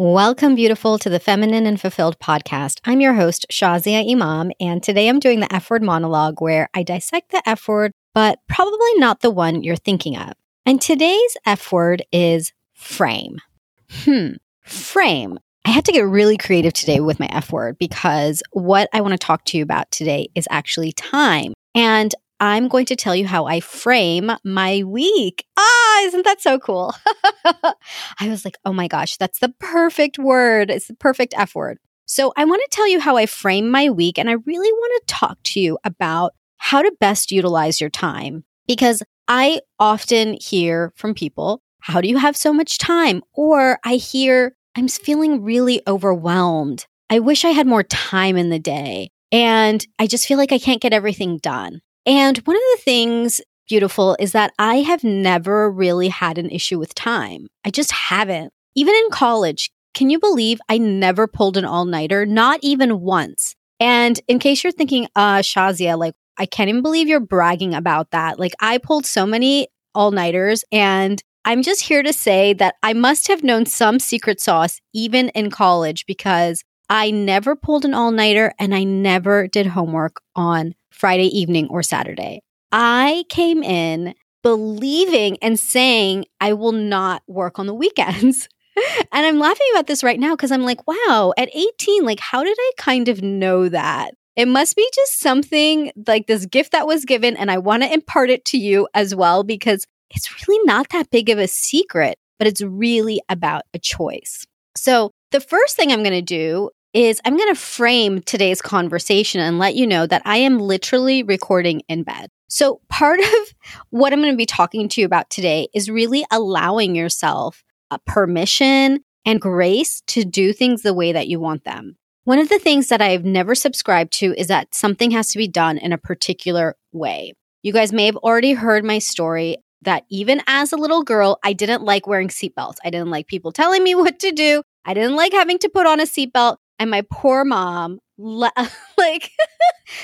Welcome, beautiful, to the Feminine and Fulfilled podcast. I'm your host, Shazia Imam, and today I'm doing the F word monologue where I dissect the F word, but probably not the one you're thinking of. And today's F word is frame. Hmm, frame. I had to get really creative today with my F word because what I want to talk to you about today is actually time. And I'm going to tell you how I frame my week. Ah, isn't that so cool? I was like, oh my gosh, that's the perfect word. It's the perfect F word. So I want to tell you how I frame my week. And I really want to talk to you about how to best utilize your time because I often hear from people, how do you have so much time? Or I hear, I'm feeling really overwhelmed. I wish I had more time in the day. And I just feel like I can't get everything done. And one of the things beautiful is that I have never really had an issue with time. I just haven't. Even in college, can you believe I never pulled an all nighter? Not even once. And in case you're thinking, uh, Shazia, like, I can't even believe you're bragging about that. Like, I pulled so many all nighters, and I'm just here to say that I must have known some secret sauce even in college because I never pulled an all nighter and I never did homework on Friday evening or Saturday. I came in believing and saying I will not work on the weekends. and I'm laughing about this right now because I'm like, wow, at 18, like, how did I kind of know that? It must be just something like this gift that was given, and I want to impart it to you as well because it's really not that big of a secret, but it's really about a choice. So, the first thing I'm going to do is I'm going to frame today's conversation and let you know that I am literally recording in bed. So, part of what I'm going to be talking to you about today is really allowing yourself a permission and grace to do things the way that you want them. One of the things that I've never subscribed to is that something has to be done in a particular way. You guys may have already heard my story that even as a little girl, I didn't like wearing seatbelts. I didn't like people telling me what to do. I didn't like having to put on a seatbelt. And my poor mom, like,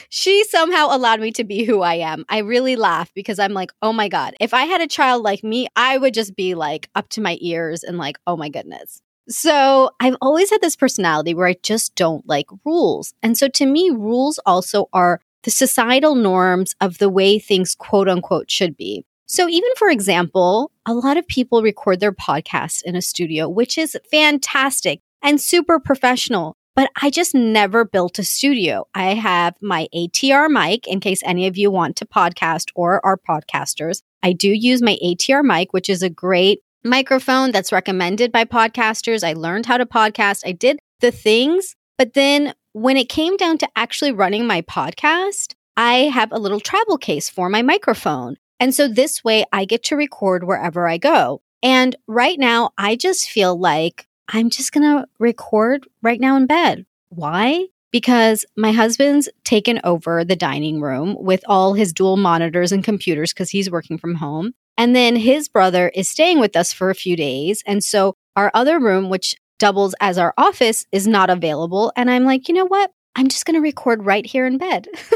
she somehow allowed me to be who I am. I really laugh because I'm like, oh my God, if I had a child like me, I would just be like up to my ears and like, oh my goodness. So I've always had this personality where I just don't like rules. And so to me, rules also are the societal norms of the way things quote unquote should be. So, even for example, a lot of people record their podcasts in a studio, which is fantastic and super professional but I just never built a studio. I have my ATR mic in case any of you want to podcast or are podcasters. I do use my ATR mic, which is a great microphone that's recommended by podcasters. I learned how to podcast. I did the things, but then when it came down to actually running my podcast, I have a little travel case for my microphone. And so this way I get to record wherever I go. And right now, I just feel like I'm just going to record right now in bed. Why? Because my husband's taken over the dining room with all his dual monitors and computers because he's working from home. And then his brother is staying with us for a few days. And so our other room, which doubles as our office, is not available. And I'm like, you know what? I'm just going to record right here in bed.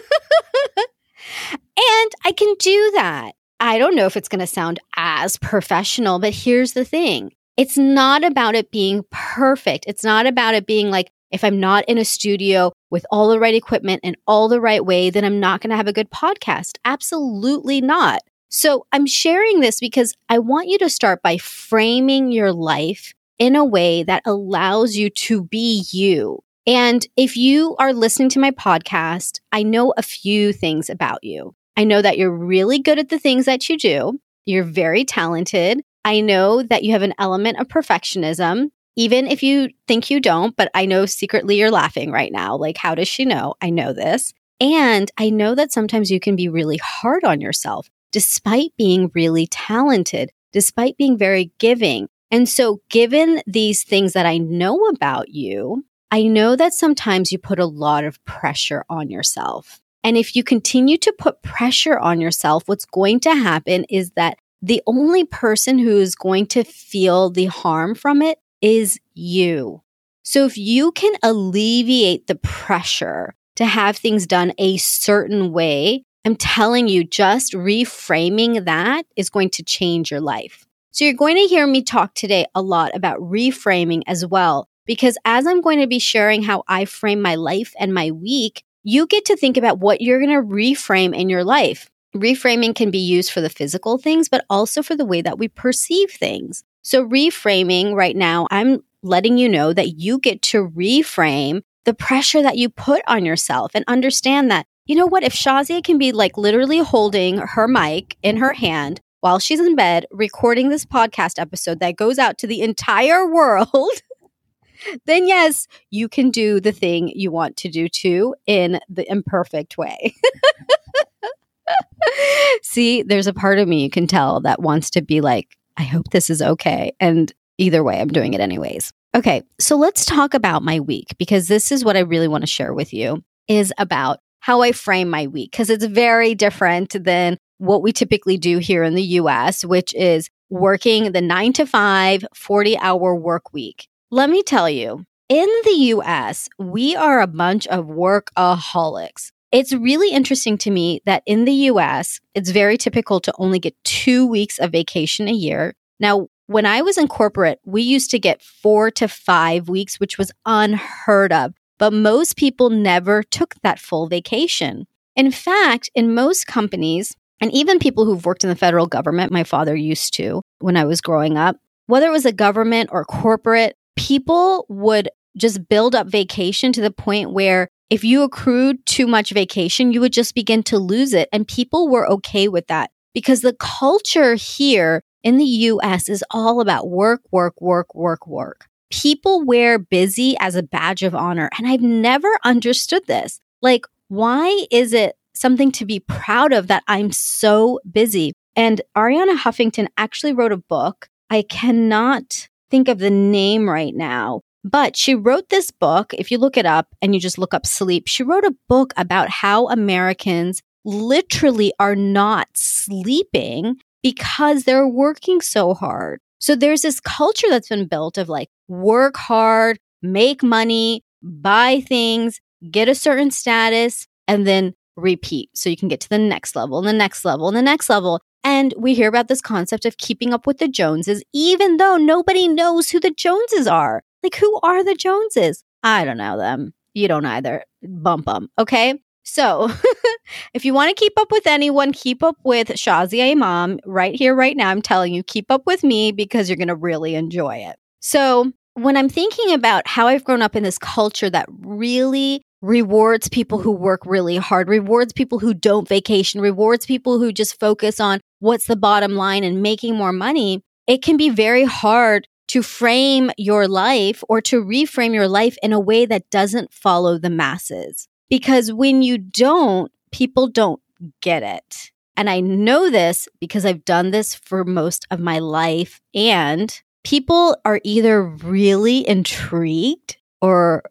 and I can do that. I don't know if it's going to sound as professional, but here's the thing it's not about it being perfect. It's not about it being like, if I'm not in a studio with all the right equipment and all the right way, then I'm not going to have a good podcast. Absolutely not. So I'm sharing this because I want you to start by framing your life in a way that allows you to be you. And if you are listening to my podcast, I know a few things about you. I know that you're really good at the things that you do. You're very talented. I know that you have an element of perfectionism, even if you think you don't, but I know secretly you're laughing right now. Like, how does she know? I know this. And I know that sometimes you can be really hard on yourself despite being really talented, despite being very giving. And so, given these things that I know about you, I know that sometimes you put a lot of pressure on yourself. And if you continue to put pressure on yourself, what's going to happen is that the only person who is going to feel the harm from it is you. So if you can alleviate the pressure to have things done a certain way, I'm telling you, just reframing that is going to change your life. So you're going to hear me talk today a lot about reframing as well, because as I'm going to be sharing how I frame my life and my week, you get to think about what you're going to reframe in your life. Reframing can be used for the physical things, but also for the way that we perceive things. So, reframing right now, I'm letting you know that you get to reframe the pressure that you put on yourself and understand that, you know what, if Shazia can be like literally holding her mic in her hand while she's in bed recording this podcast episode that goes out to the entire world, then yes, you can do the thing you want to do too in the imperfect way. See, there's a part of me you can tell that wants to be like, I hope this is okay. And either way, I'm doing it anyways. Okay, so let's talk about my week because this is what I really want to share with you is about how I frame my week because it's very different than what we typically do here in the US, which is working the 9 to 5 40 hour work week. Let me tell you, in the US, we are a bunch of workaholics. It's really interesting to me that in the US, it's very typical to only get two weeks of vacation a year. Now, when I was in corporate, we used to get four to five weeks, which was unheard of. But most people never took that full vacation. In fact, in most companies, and even people who've worked in the federal government, my father used to when I was growing up, whether it was a government or corporate, people would just build up vacation to the point where if you accrued too much vacation, you would just begin to lose it. And people were okay with that because the culture here in the US is all about work, work, work, work, work. People wear busy as a badge of honor. And I've never understood this. Like, why is it something to be proud of that I'm so busy? And Arianna Huffington actually wrote a book. I cannot think of the name right now. But she wrote this book. If you look it up and you just look up sleep, she wrote a book about how Americans literally are not sleeping because they're working so hard. So there's this culture that's been built of like work hard, make money, buy things, get a certain status, and then repeat. So you can get to the next level and the next level and the next level. And we hear about this concept of keeping up with the Joneses, even though nobody knows who the Joneses are. Like, who are the Joneses? I don't know them. You don't either. Bump them. Okay. So if you want to keep up with anyone, keep up with Shazia Imam right here, right now. I'm telling you, keep up with me because you're going to really enjoy it. So when I'm thinking about how I've grown up in this culture that really rewards people who work really hard, rewards people who don't vacation, rewards people who just focus on what's the bottom line and making more money, it can be very hard to frame your life or to reframe your life in a way that doesn't follow the masses. Because when you don't, people don't get it. And I know this because I've done this for most of my life. And people are either really intrigued or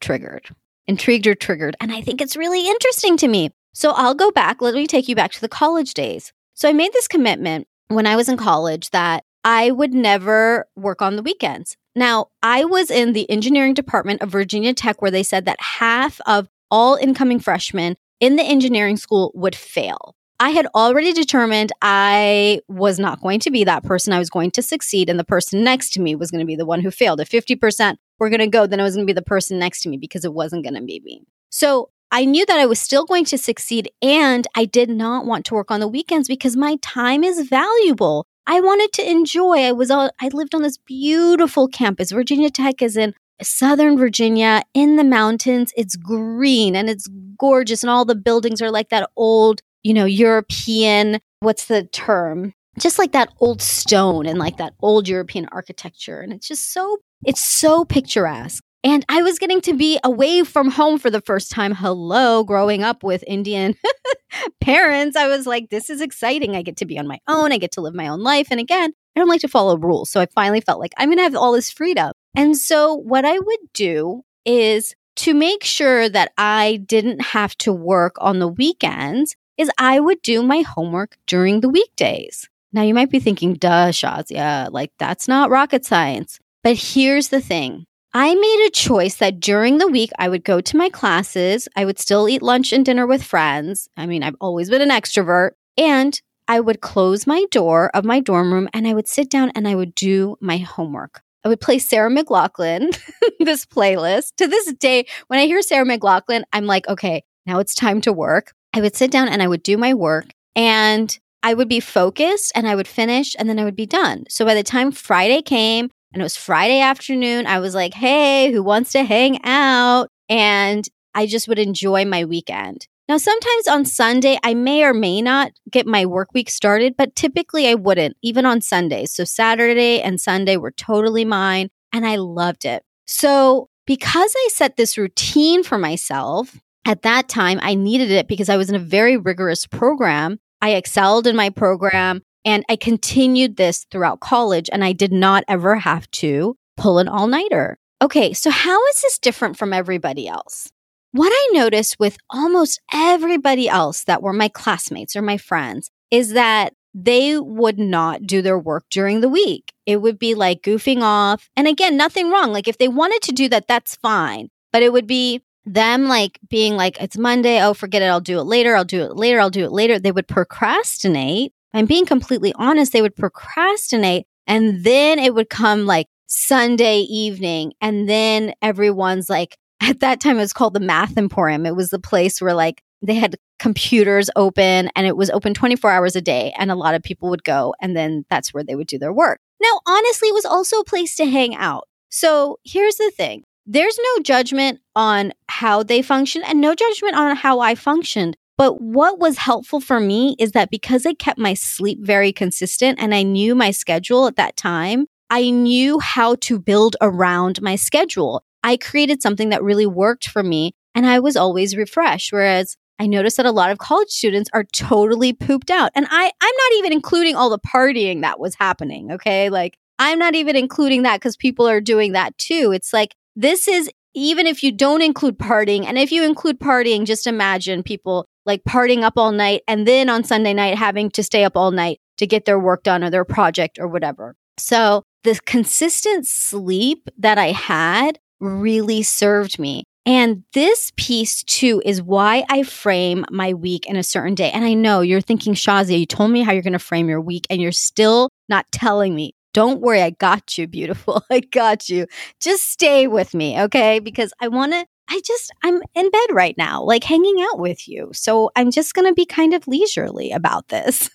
triggered intrigued or triggered. And I think it's really interesting to me. So I'll go back. Let me take you back to the college days. So I made this commitment when I was in college that I would never work on the weekends. Now, I was in the engineering department of Virginia Tech where they said that half of all incoming freshmen in the engineering school would fail. I had already determined I was not going to be that person. I was going to succeed, and the person next to me was going to be the one who failed. If 50% were going to go, then it was going to be the person next to me because it wasn't going to be me. So I knew that I was still going to succeed, and I did not want to work on the weekends because my time is valuable. I wanted to enjoy. I was all, I lived on this beautiful campus. Virginia Tech is in Southern Virginia in the mountains. It's green and it's gorgeous, and all the buildings are like that old you know, European, what's the term? Just like that old stone and like that old European architecture. And it's just so, it's so picturesque. And I was getting to be away from home for the first time. Hello, growing up with Indian parents. I was like, this is exciting. I get to be on my own. I get to live my own life. And again, I don't like to follow rules. So I finally felt like I'm going to have all this freedom. And so what I would do is to make sure that I didn't have to work on the weekends, is I would do my homework during the weekdays. Now you might be thinking, duh, Shazia, like that's not rocket science. But here's the thing. I made a choice that during the week I would go to my classes. I would still eat lunch and dinner with friends. I mean, I've always been an extrovert and I would close my door of my dorm room and I would sit down and I would do my homework. I would play Sarah McLachlan, this playlist. To this day, when I hear Sarah McLachlan, I'm like, okay, now it's time to work. I would sit down and I would do my work and I would be focused and I would finish and then I would be done. So by the time Friday came and it was Friday afternoon, I was like, hey, who wants to hang out? And I just would enjoy my weekend. Now, sometimes on Sunday, I may or may not get my work week started, but typically I wouldn't, even on Sundays. So Saturday and Sunday were totally mine, and I loved it. So, because I set this routine for myself, at that time, I needed it because I was in a very rigorous program. I excelled in my program and I continued this throughout college, and I did not ever have to pull an all nighter. Okay, so how is this different from everybody else? What I noticed with almost everybody else that were my classmates or my friends is that they would not do their work during the week. It would be like goofing off. And again, nothing wrong. Like if they wanted to do that, that's fine. But it would be them like being like, it's Monday. Oh, forget it. I'll do it later. I'll do it later. I'll do it later. They would procrastinate. I'm being completely honest. They would procrastinate. And then it would come like Sunday evening. And then everyone's like, at that time it was called the Math Emporium. It was the place where like they had computers open and it was open 24 hours a day and a lot of people would go and then that's where they would do their work. Now, honestly, it was also a place to hang out. So here's the thing. There's no judgment on how they function and no judgment on how I functioned. But what was helpful for me is that because I kept my sleep very consistent and I knew my schedule at that time, I knew how to build around my schedule. I created something that really worked for me and I was always refreshed. Whereas I noticed that a lot of college students are totally pooped out. And I, I'm not even including all the partying that was happening. Okay. Like I'm not even including that because people are doing that too. It's like, this is even if you don't include partying. And if you include partying, just imagine people like partying up all night and then on Sunday night having to stay up all night to get their work done or their project or whatever. So the consistent sleep that I had really served me. And this piece too is why I frame my week in a certain day. And I know you're thinking, Shazia, you told me how you're going to frame your week and you're still not telling me. Don't worry. I got you, beautiful. I got you. Just stay with me. Okay. Because I want to, I just, I'm in bed right now, like hanging out with you. So I'm just going to be kind of leisurely about this.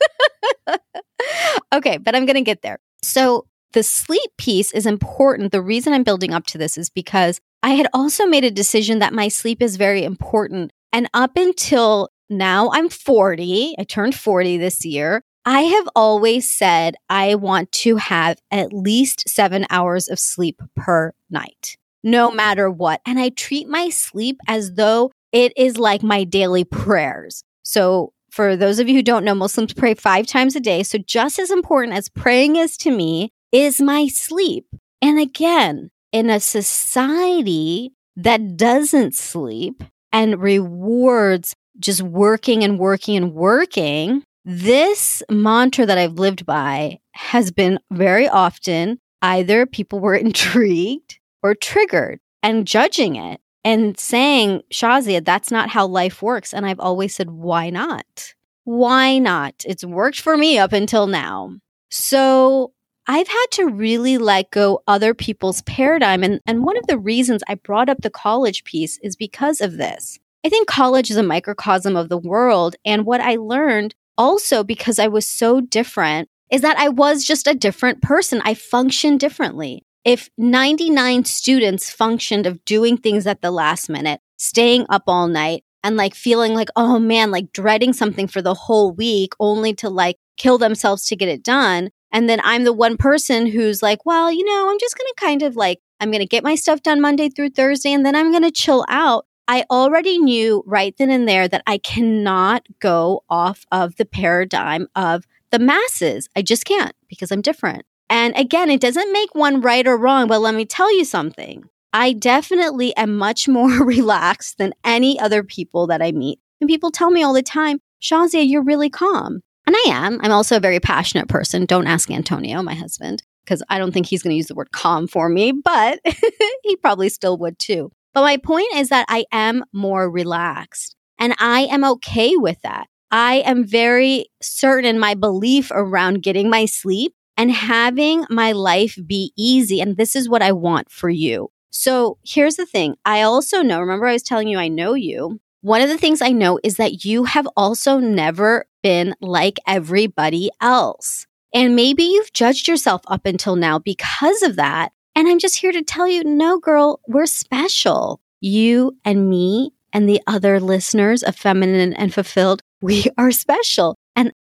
okay. But I'm going to get there. So the sleep piece is important. The reason I'm building up to this is because I had also made a decision that my sleep is very important. And up until now, I'm 40, I turned 40 this year. I have always said I want to have at least seven hours of sleep per night, no matter what. And I treat my sleep as though it is like my daily prayers. So, for those of you who don't know, Muslims pray five times a day. So, just as important as praying is to me, is my sleep. And again, in a society that doesn't sleep and rewards just working and working and working, this mantra that I've lived by has been very often either people were intrigued or triggered and judging it and saying, Shazia, that's not how life works. And I've always said, why not? Why not? It's worked for me up until now. So I've had to really let go other people's paradigm. And, and one of the reasons I brought up the college piece is because of this. I think college is a microcosm of the world. And what I learned also because I was so different is that I was just a different person. I functioned differently. If 99 students functioned of doing things at the last minute, staying up all night, and like feeling like, oh man, like dreading something for the whole week only to like kill themselves to get it done, and then I'm the one person who's like, well, you know, I'm just going to kind of like, I'm going to get my stuff done Monday through Thursday and then I'm going to chill out. I already knew right then and there that I cannot go off of the paradigm of the masses. I just can't because I'm different. And again, it doesn't make one right or wrong, but let me tell you something. I definitely am much more relaxed than any other people that I meet. And people tell me all the time, Shazia, you're really calm. And I am. I'm also a very passionate person. Don't ask Antonio, my husband, because I don't think he's going to use the word calm for me, but he probably still would too. But my point is that I am more relaxed and I am okay with that. I am very certain in my belief around getting my sleep and having my life be easy. And this is what I want for you. So here's the thing. I also know, remember I was telling you I know you. One of the things I know is that you have also never been like everybody else. And maybe you've judged yourself up until now because of that. And I'm just here to tell you, no, girl, we're special. You and me and the other listeners of Feminine and Fulfilled, we are special.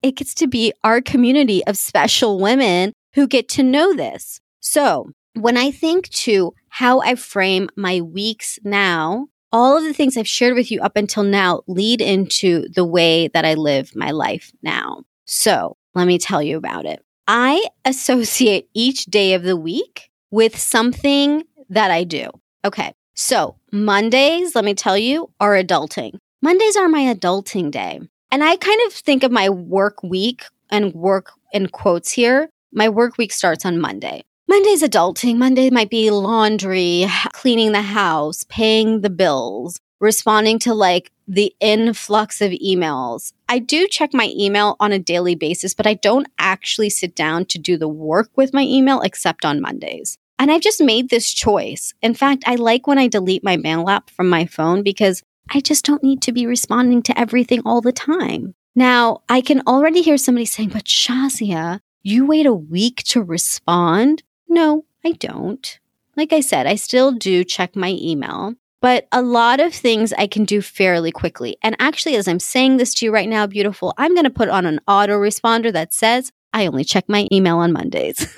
It gets to be our community of special women who get to know this. So when I think to how I frame my weeks now, all of the things I've shared with you up until now lead into the way that I live my life now. So let me tell you about it. I associate each day of the week with something that I do. Okay. So Mondays, let me tell you, are adulting. Mondays are my adulting day. And I kind of think of my work week and work in quotes here. My work week starts on Monday. Monday's adulting. Monday might be laundry, cleaning the house, paying the bills, responding to like the influx of emails. I do check my email on a daily basis, but I don't actually sit down to do the work with my email except on Mondays. And I've just made this choice. In fact, I like when I delete my mail app from my phone because I just don't need to be responding to everything all the time. Now, I can already hear somebody saying, but Shazia, you wait a week to respond? No, I don't. Like I said, I still do check my email, but a lot of things I can do fairly quickly. And actually, as I'm saying this to you right now, beautiful, I'm going to put on an autoresponder that says, I only check my email on Mondays.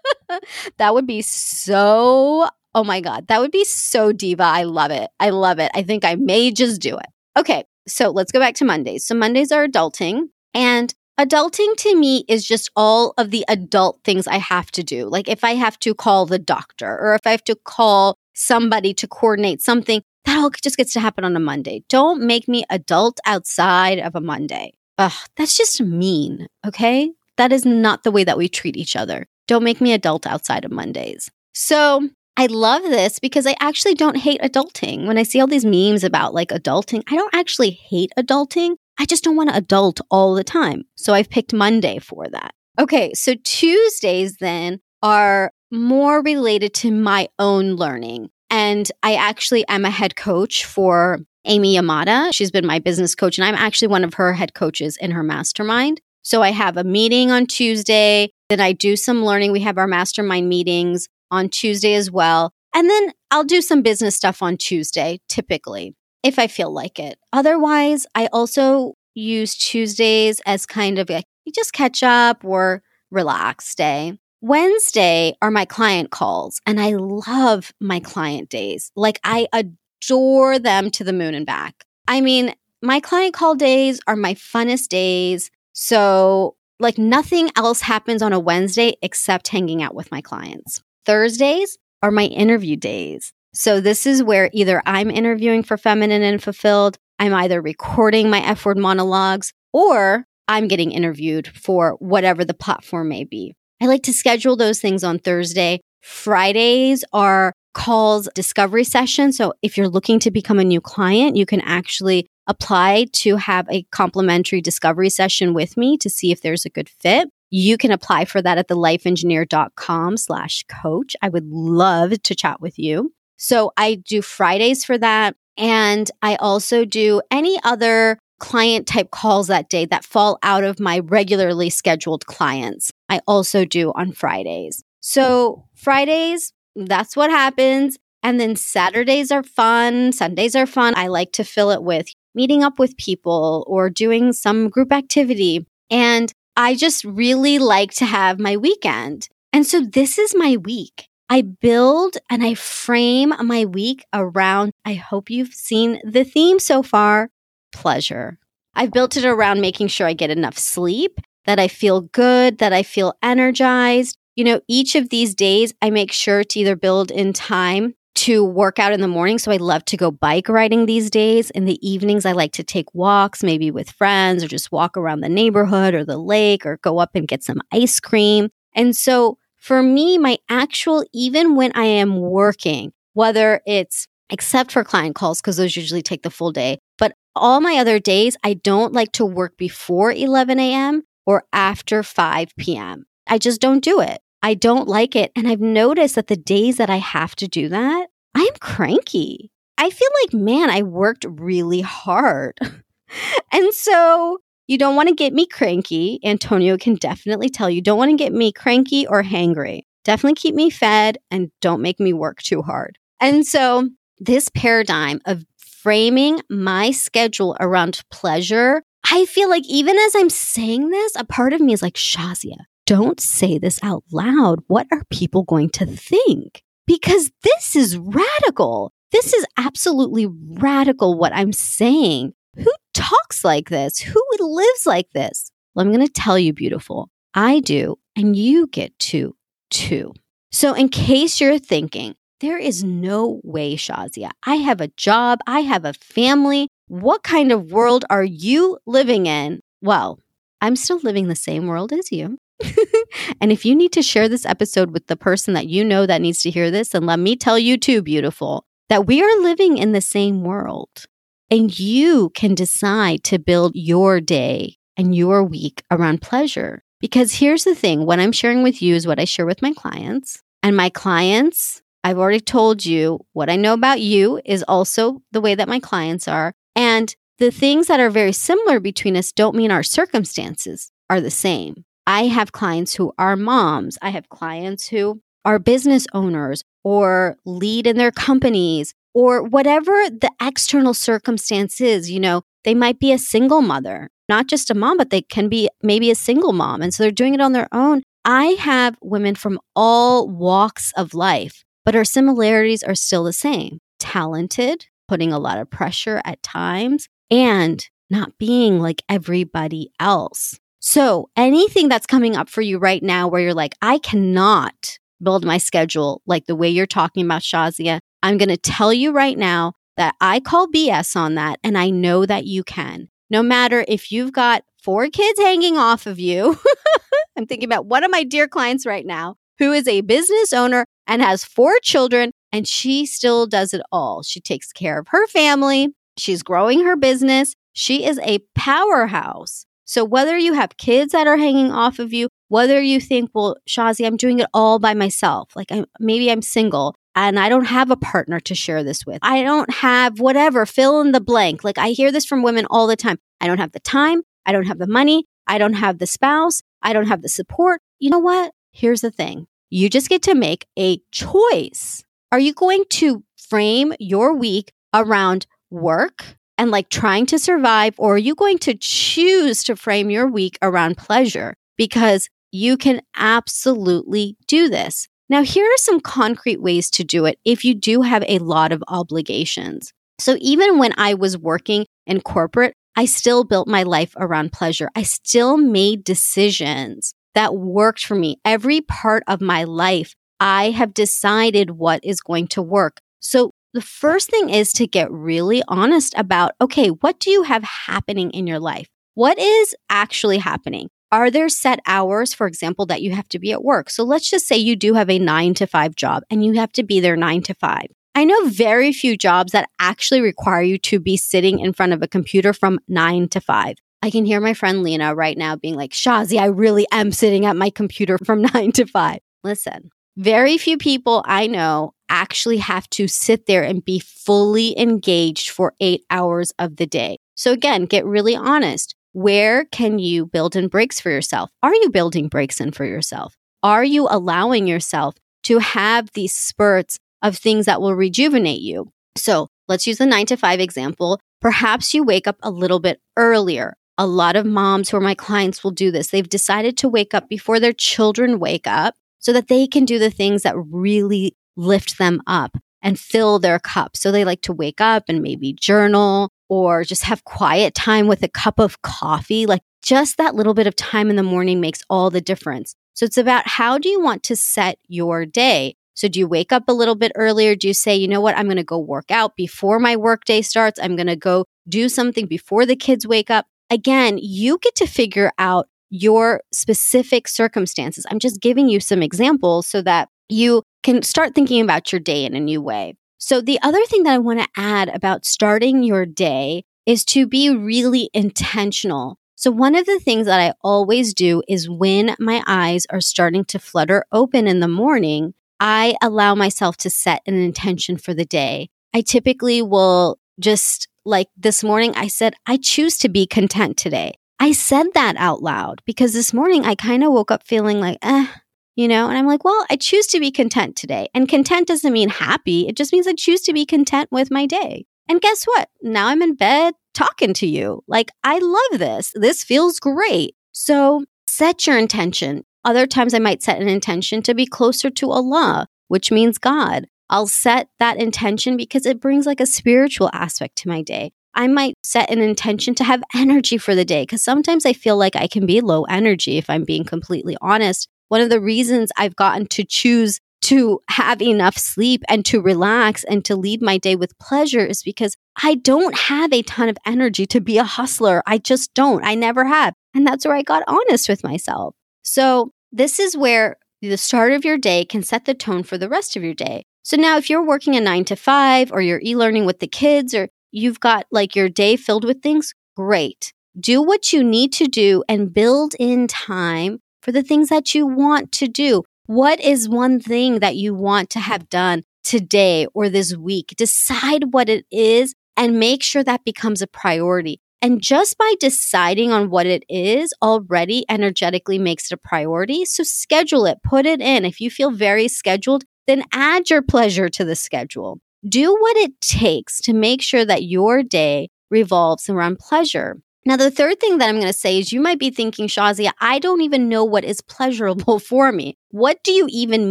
that would be so, oh my God, that would be so diva. I love it. I love it. I think I may just do it. Okay, so let's go back to Mondays. So Mondays are adulting. And Adulting to me is just all of the adult things I have to do. Like if I have to call the doctor or if I have to call somebody to coordinate something, that all just gets to happen on a Monday. Don't make me adult outside of a Monday. Ugh, that's just mean. Okay. That is not the way that we treat each other. Don't make me adult outside of Mondays. So I love this because I actually don't hate adulting. When I see all these memes about like adulting, I don't actually hate adulting. I just don't want to adult all the time. So I've picked Monday for that. Okay, so Tuesdays then are more related to my own learning. And I actually am a head coach for Amy Yamada. She's been my business coach, and I'm actually one of her head coaches in her mastermind. So I have a meeting on Tuesday. Then I do some learning. We have our mastermind meetings on Tuesday as well. And then I'll do some business stuff on Tuesday, typically if I feel like it. Otherwise, I also use Tuesdays as kind of a just catch up or relax day. Wednesday are my client calls, and I love my client days. Like, I adore them to the moon and back. I mean, my client call days are my funnest days. So, like, nothing else happens on a Wednesday except hanging out with my clients. Thursdays are my interview days. So this is where either I'm interviewing for Feminine and Fulfilled, I'm either recording my F word monologues, or I'm getting interviewed for whatever the platform may be. I like to schedule those things on Thursday. Fridays are calls discovery session. So if you're looking to become a new client, you can actually apply to have a complimentary discovery session with me to see if there's a good fit. You can apply for that at thelifeengineer.com slash coach. I would love to chat with you. So I do Fridays for that. And I also do any other client type calls that day that fall out of my regularly scheduled clients. I also do on Fridays. So Fridays, that's what happens. And then Saturdays are fun. Sundays are fun. I like to fill it with meeting up with people or doing some group activity. And I just really like to have my weekend. And so this is my week. I build and I frame my week around, I hope you've seen the theme so far pleasure. I've built it around making sure I get enough sleep, that I feel good, that I feel energized. You know, each of these days, I make sure to either build in time to work out in the morning. So I love to go bike riding these days. In the evenings, I like to take walks, maybe with friends or just walk around the neighborhood or the lake or go up and get some ice cream. And so for me, my actual, even when I am working, whether it's except for client calls, because those usually take the full day, But all my other days, I don't like to work before 11 a.m. or after 5 p.m. I just don't do it. I don't like it. And I've noticed that the days that I have to do that, I'm cranky. I feel like, man, I worked really hard. and so you don't want to get me cranky. Antonio can definitely tell you don't want to get me cranky or hangry. Definitely keep me fed and don't make me work too hard. And so this paradigm of framing my schedule around pleasure, I feel like even as I'm saying this, a part of me is like, Shazia, don't say this out loud. What are people going to think? Because this is radical. This is absolutely radical what I'm saying. Who talks like this? Who lives like this? Well, I'm going to tell you, beautiful. I do, and you get to too. So, in case you're thinking, there is no way, Shazia, I have a job, I have a family. What kind of world are you living in? Well, I'm still living the same world as you. and if you need to share this episode with the person that you know that needs to hear this, then let me tell you too, beautiful, that we are living in the same world. And you can decide to build your day and your week around pleasure. Because here's the thing what I'm sharing with you is what I share with my clients. And my clients, I've already told you what I know about you is also the way that my clients are. And the things that are very similar between us don't mean our circumstances are the same. I have clients who are moms, I have clients who are business owners or lead in their companies or whatever the external circumstance is, you know, they might be a single mother, not just a mom, but they can be maybe a single mom. And so they're doing it on their own. I have women from all walks of life, but our similarities are still the same talented, putting a lot of pressure at times, and not being like everybody else. So, anything that's coming up for you right now where you're like, I cannot build my schedule like the way you're talking about, Shazia, I'm going to tell you right now that I call BS on that and I know that you can. No matter if you've got four kids hanging off of you. I'm thinking about one of my dear clients right now who is a business owner and has four children and she still does it all. She takes care of her family. She's growing her business. She is a powerhouse. So whether you have kids that are hanging off of you, whether you think, well, Shazi, I'm doing it all by myself, like I'm, maybe I'm single and I don't have a partner to share this with. I don't have whatever, fill in the blank. Like I hear this from women all the time. I don't have the time. I don't have the money. I don't have the spouse. I don't have the support. You know what? Here's the thing you just get to make a choice. Are you going to frame your week around work and like trying to survive, or are you going to choose to frame your week around pleasure? Because you can absolutely do this. Now, here are some concrete ways to do it if you do have a lot of obligations. So, even when I was working in corporate, I still built my life around pleasure. I still made decisions that worked for me. Every part of my life, I have decided what is going to work. So, the first thing is to get really honest about okay, what do you have happening in your life? What is actually happening? Are there set hours, for example, that you have to be at work? So let's just say you do have a nine to five job and you have to be there nine to five. I know very few jobs that actually require you to be sitting in front of a computer from nine to five. I can hear my friend Lena right now being like, Shazi, I really am sitting at my computer from nine to five. Listen, very few people I know actually have to sit there and be fully engaged for eight hours of the day. So again, get really honest. Where can you build in breaks for yourself? Are you building breaks in for yourself? Are you allowing yourself to have these spurts of things that will rejuvenate you? So let's use the nine to five example. Perhaps you wake up a little bit earlier. A lot of moms who are my clients will do this. They've decided to wake up before their children wake up so that they can do the things that really lift them up and fill their cup. So they like to wake up and maybe journal or just have quiet time with a cup of coffee. Like just that little bit of time in the morning makes all the difference. So it's about how do you want to set your day? So do you wake up a little bit earlier? Do you say, you know what, I'm going to go work out before my workday starts? I'm going to go do something before the kids wake up. Again, you get to figure out your specific circumstances. I'm just giving you some examples so that you can start thinking about your day in a new way. So, the other thing that I want to add about starting your day is to be really intentional. So one of the things that I always do is when my eyes are starting to flutter open in the morning, I allow myself to set an intention for the day. I typically will just like this morning, I said, I choose to be content today. I said that out loud because this morning I kind of woke up feeling like, eh, you know, and I'm like, well, I choose to be content today. And content doesn't mean happy. It just means I choose to be content with my day. And guess what? Now I'm in bed talking to you. Like, I love this. This feels great. So set your intention. Other times I might set an intention to be closer to Allah, which means God. I'll set that intention because it brings like a spiritual aspect to my day. I might set an intention to have energy for the day because sometimes I feel like I can be low energy if I'm being completely honest. One of the reasons I've gotten to choose to have enough sleep and to relax and to lead my day with pleasure is because I don't have a ton of energy to be a hustler. I just don't. I never have. And that's where I got honest with myself. So, this is where the start of your day can set the tone for the rest of your day. So now if you're working a 9 to 5 or you're e-learning with the kids or you've got like your day filled with things, great. Do what you need to do and build in time for the things that you want to do. What is one thing that you want to have done today or this week? Decide what it is and make sure that becomes a priority. And just by deciding on what it is already energetically makes it a priority. So schedule it, put it in. If you feel very scheduled, then add your pleasure to the schedule. Do what it takes to make sure that your day revolves around pleasure. Now, the third thing that I'm going to say is you might be thinking, Shazia, I don't even know what is pleasurable for me. What do you even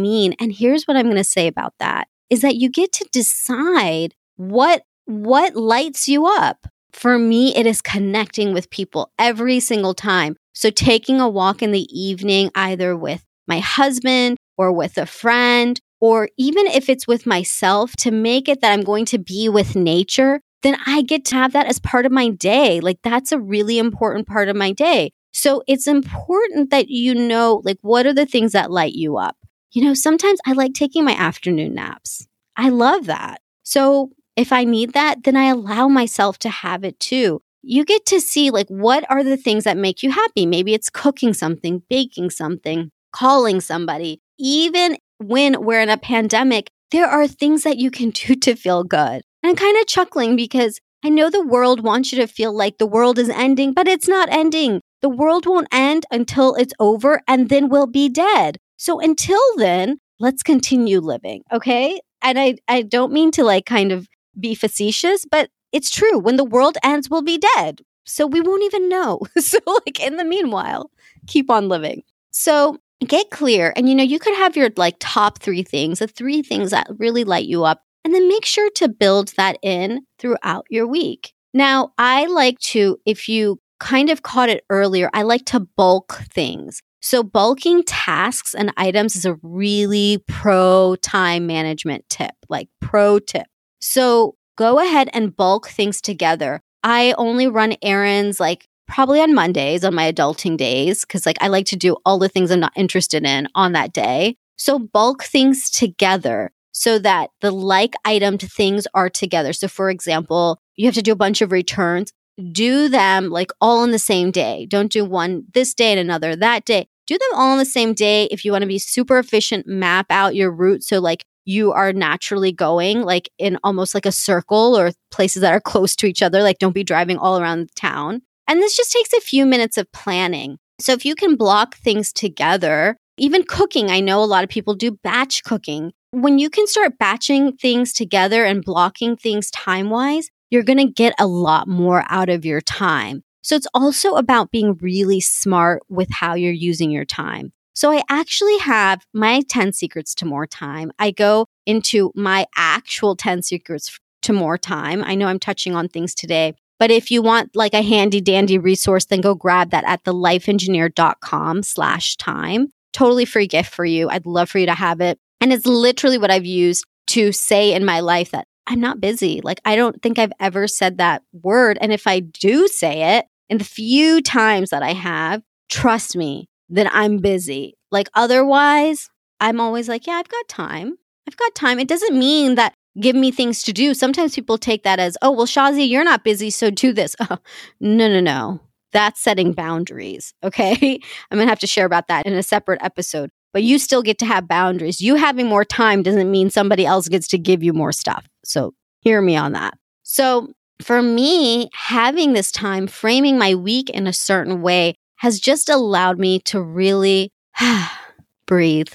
mean? And here's what I'm going to say about that is that you get to decide what what lights you up. For me, it is connecting with people every single time. So taking a walk in the evening, either with my husband or with a friend or even if it's with myself, to make it that I'm going to be with nature, then I get to have that as part of my day. Like that's a really important part of my day. So it's important that you know, like, what are the things that light you up? You know, sometimes I like taking my afternoon naps. I love that. So if I need that, then I allow myself to have it too. You get to see, like, what are the things that make you happy? Maybe it's cooking something, baking something, calling somebody. Even when we're in a pandemic, there are things that you can do to feel good. And I'm kind of chuckling because I know the world wants you to feel like the world is ending, but it's not ending. The world won't end until it's over and then we'll be dead. So until then, let's continue living. Okay. And I, I don't mean to like kind of be facetious, but it's true. When the world ends, we'll be dead. So we won't even know. so, like, in the meanwhile, keep on living. So, get clear. And you know, you could have your like top three things, the three things that really light you up, and then make sure to build that in throughout your week. Now, I like to, if you kind of caught it earlier, I like to bulk things. So, bulking tasks and items is a really pro time management tip, like pro tip. So, go ahead and bulk things together. I only run errands like probably on Mondays on my adulting days because like I like to do all the things I'm not interested in on that day. So bulk things together so that the like itemed things are together. So for example, you have to do a bunch of returns, do them like all in the same day. Don't do one this day and another that day. Do them all on the same day if you want to be super efficient, map out your route so like you are naturally going like in almost like a circle or places that are close to each other like don't be driving all around the town and this just takes a few minutes of planning. So if you can block things together, even cooking, I know a lot of people do batch cooking. When you can start batching things together and blocking things time wise, you're going to get a lot more out of your time. So it's also about being really smart with how you're using your time. So I actually have my 10 secrets to more time. I go into my actual 10 secrets to more time. I know I'm touching on things today but if you want like a handy dandy resource, then go grab that at thelifeengineer.com slash time. Totally free gift for you. I'd love for you to have it. And it's literally what I've used to say in my life that I'm not busy. Like, I don't think I've ever said that word. And if I do say it, in the few times that I have, trust me that I'm busy. Like, otherwise, I'm always like, yeah, I've got time. I've got time. It doesn't mean that give me things to do. Sometimes people take that as, oh, well, Shazi, you're not busy, so do this. Oh, no, no, no. That's setting boundaries. Okay. I'm going to have to share about that in a separate episode. But you still get to have boundaries. You having more time doesn't mean somebody else gets to give you more stuff. So hear me on that. So for me, having this time, framing my week in a certain way has just allowed me to really breathe,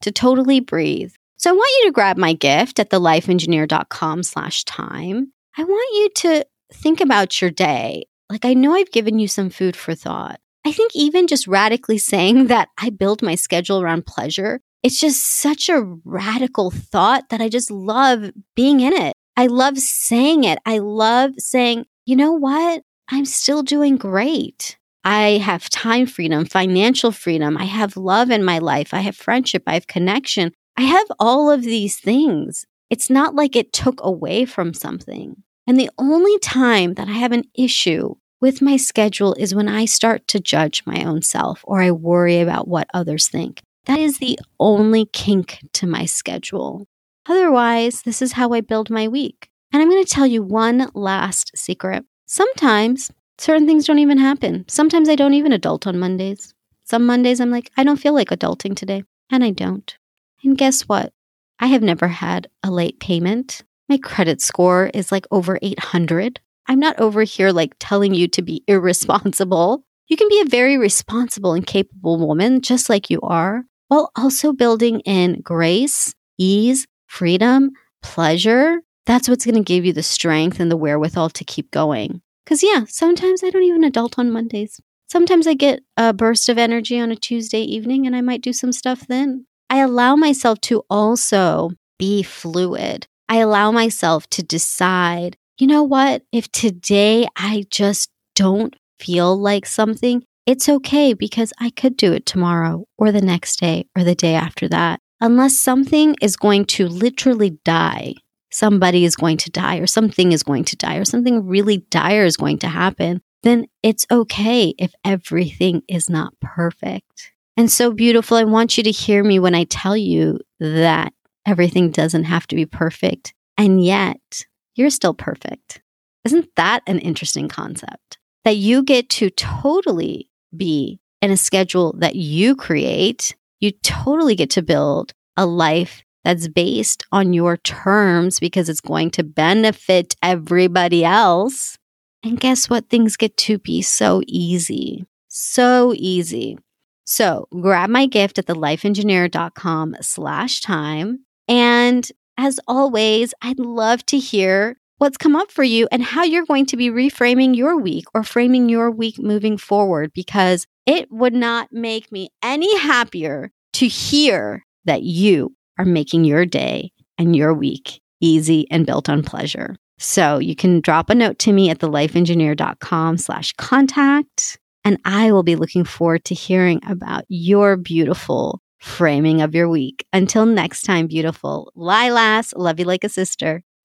to totally breathe. So I want you to grab my gift at thelifeengineer.com slash time. I want you to think about your day. Like I know I've given you some food for thought. I think even just radically saying that I build my schedule around pleasure, it's just such a radical thought that I just love being in it. I love saying it. I love saying, you know what? I'm still doing great. I have time freedom, financial freedom. I have love in my life. I have friendship. I have connection. I have all of these things. It's not like it took away from something. And the only time that I have an issue with my schedule is when I start to judge my own self or I worry about what others think. That is the only kink to my schedule. Otherwise, this is how I build my week. And I'm going to tell you one last secret. Sometimes certain things don't even happen. Sometimes I don't even adult on Mondays. Some Mondays I'm like, I don't feel like adulting today. And I don't. And guess what? I have never had a late payment. My credit score is like over 800. I'm not over here like telling you to be irresponsible. You can be a very responsible and capable woman, just like you are, while also building in grace, ease, freedom, pleasure. That's what's going to give you the strength and the wherewithal to keep going. Because, yeah, sometimes I don't even adult on Mondays. Sometimes I get a burst of energy on a Tuesday evening and I might do some stuff then. I allow myself to also be fluid. I allow myself to decide you know what? If today I just don't feel like something, it's okay because I could do it tomorrow or the next day or the day after that. Unless something is going to literally die, somebody is going to die or something is going to die or something really dire is going to happen, then it's okay if everything is not perfect. And so beautiful. I want you to hear me when I tell you that everything doesn't have to be perfect. And yet, you're still perfect. Isn't that an interesting concept? That you get to totally be in a schedule that you create. You totally get to build a life that's based on your terms because it's going to benefit everybody else. And guess what? Things get to be so easy. So easy. So grab my gift at thelifeengineer.com slash time. And as always, I'd love to hear what's come up for you and how you're going to be reframing your week or framing your week moving forward because it would not make me any happier to hear that you are making your day and your week easy and built on pleasure. So you can drop a note to me at thelifeengineer.com slash contact. And I will be looking forward to hearing about your beautiful framing of your week. Until next time, beautiful Lilas, love you like a sister.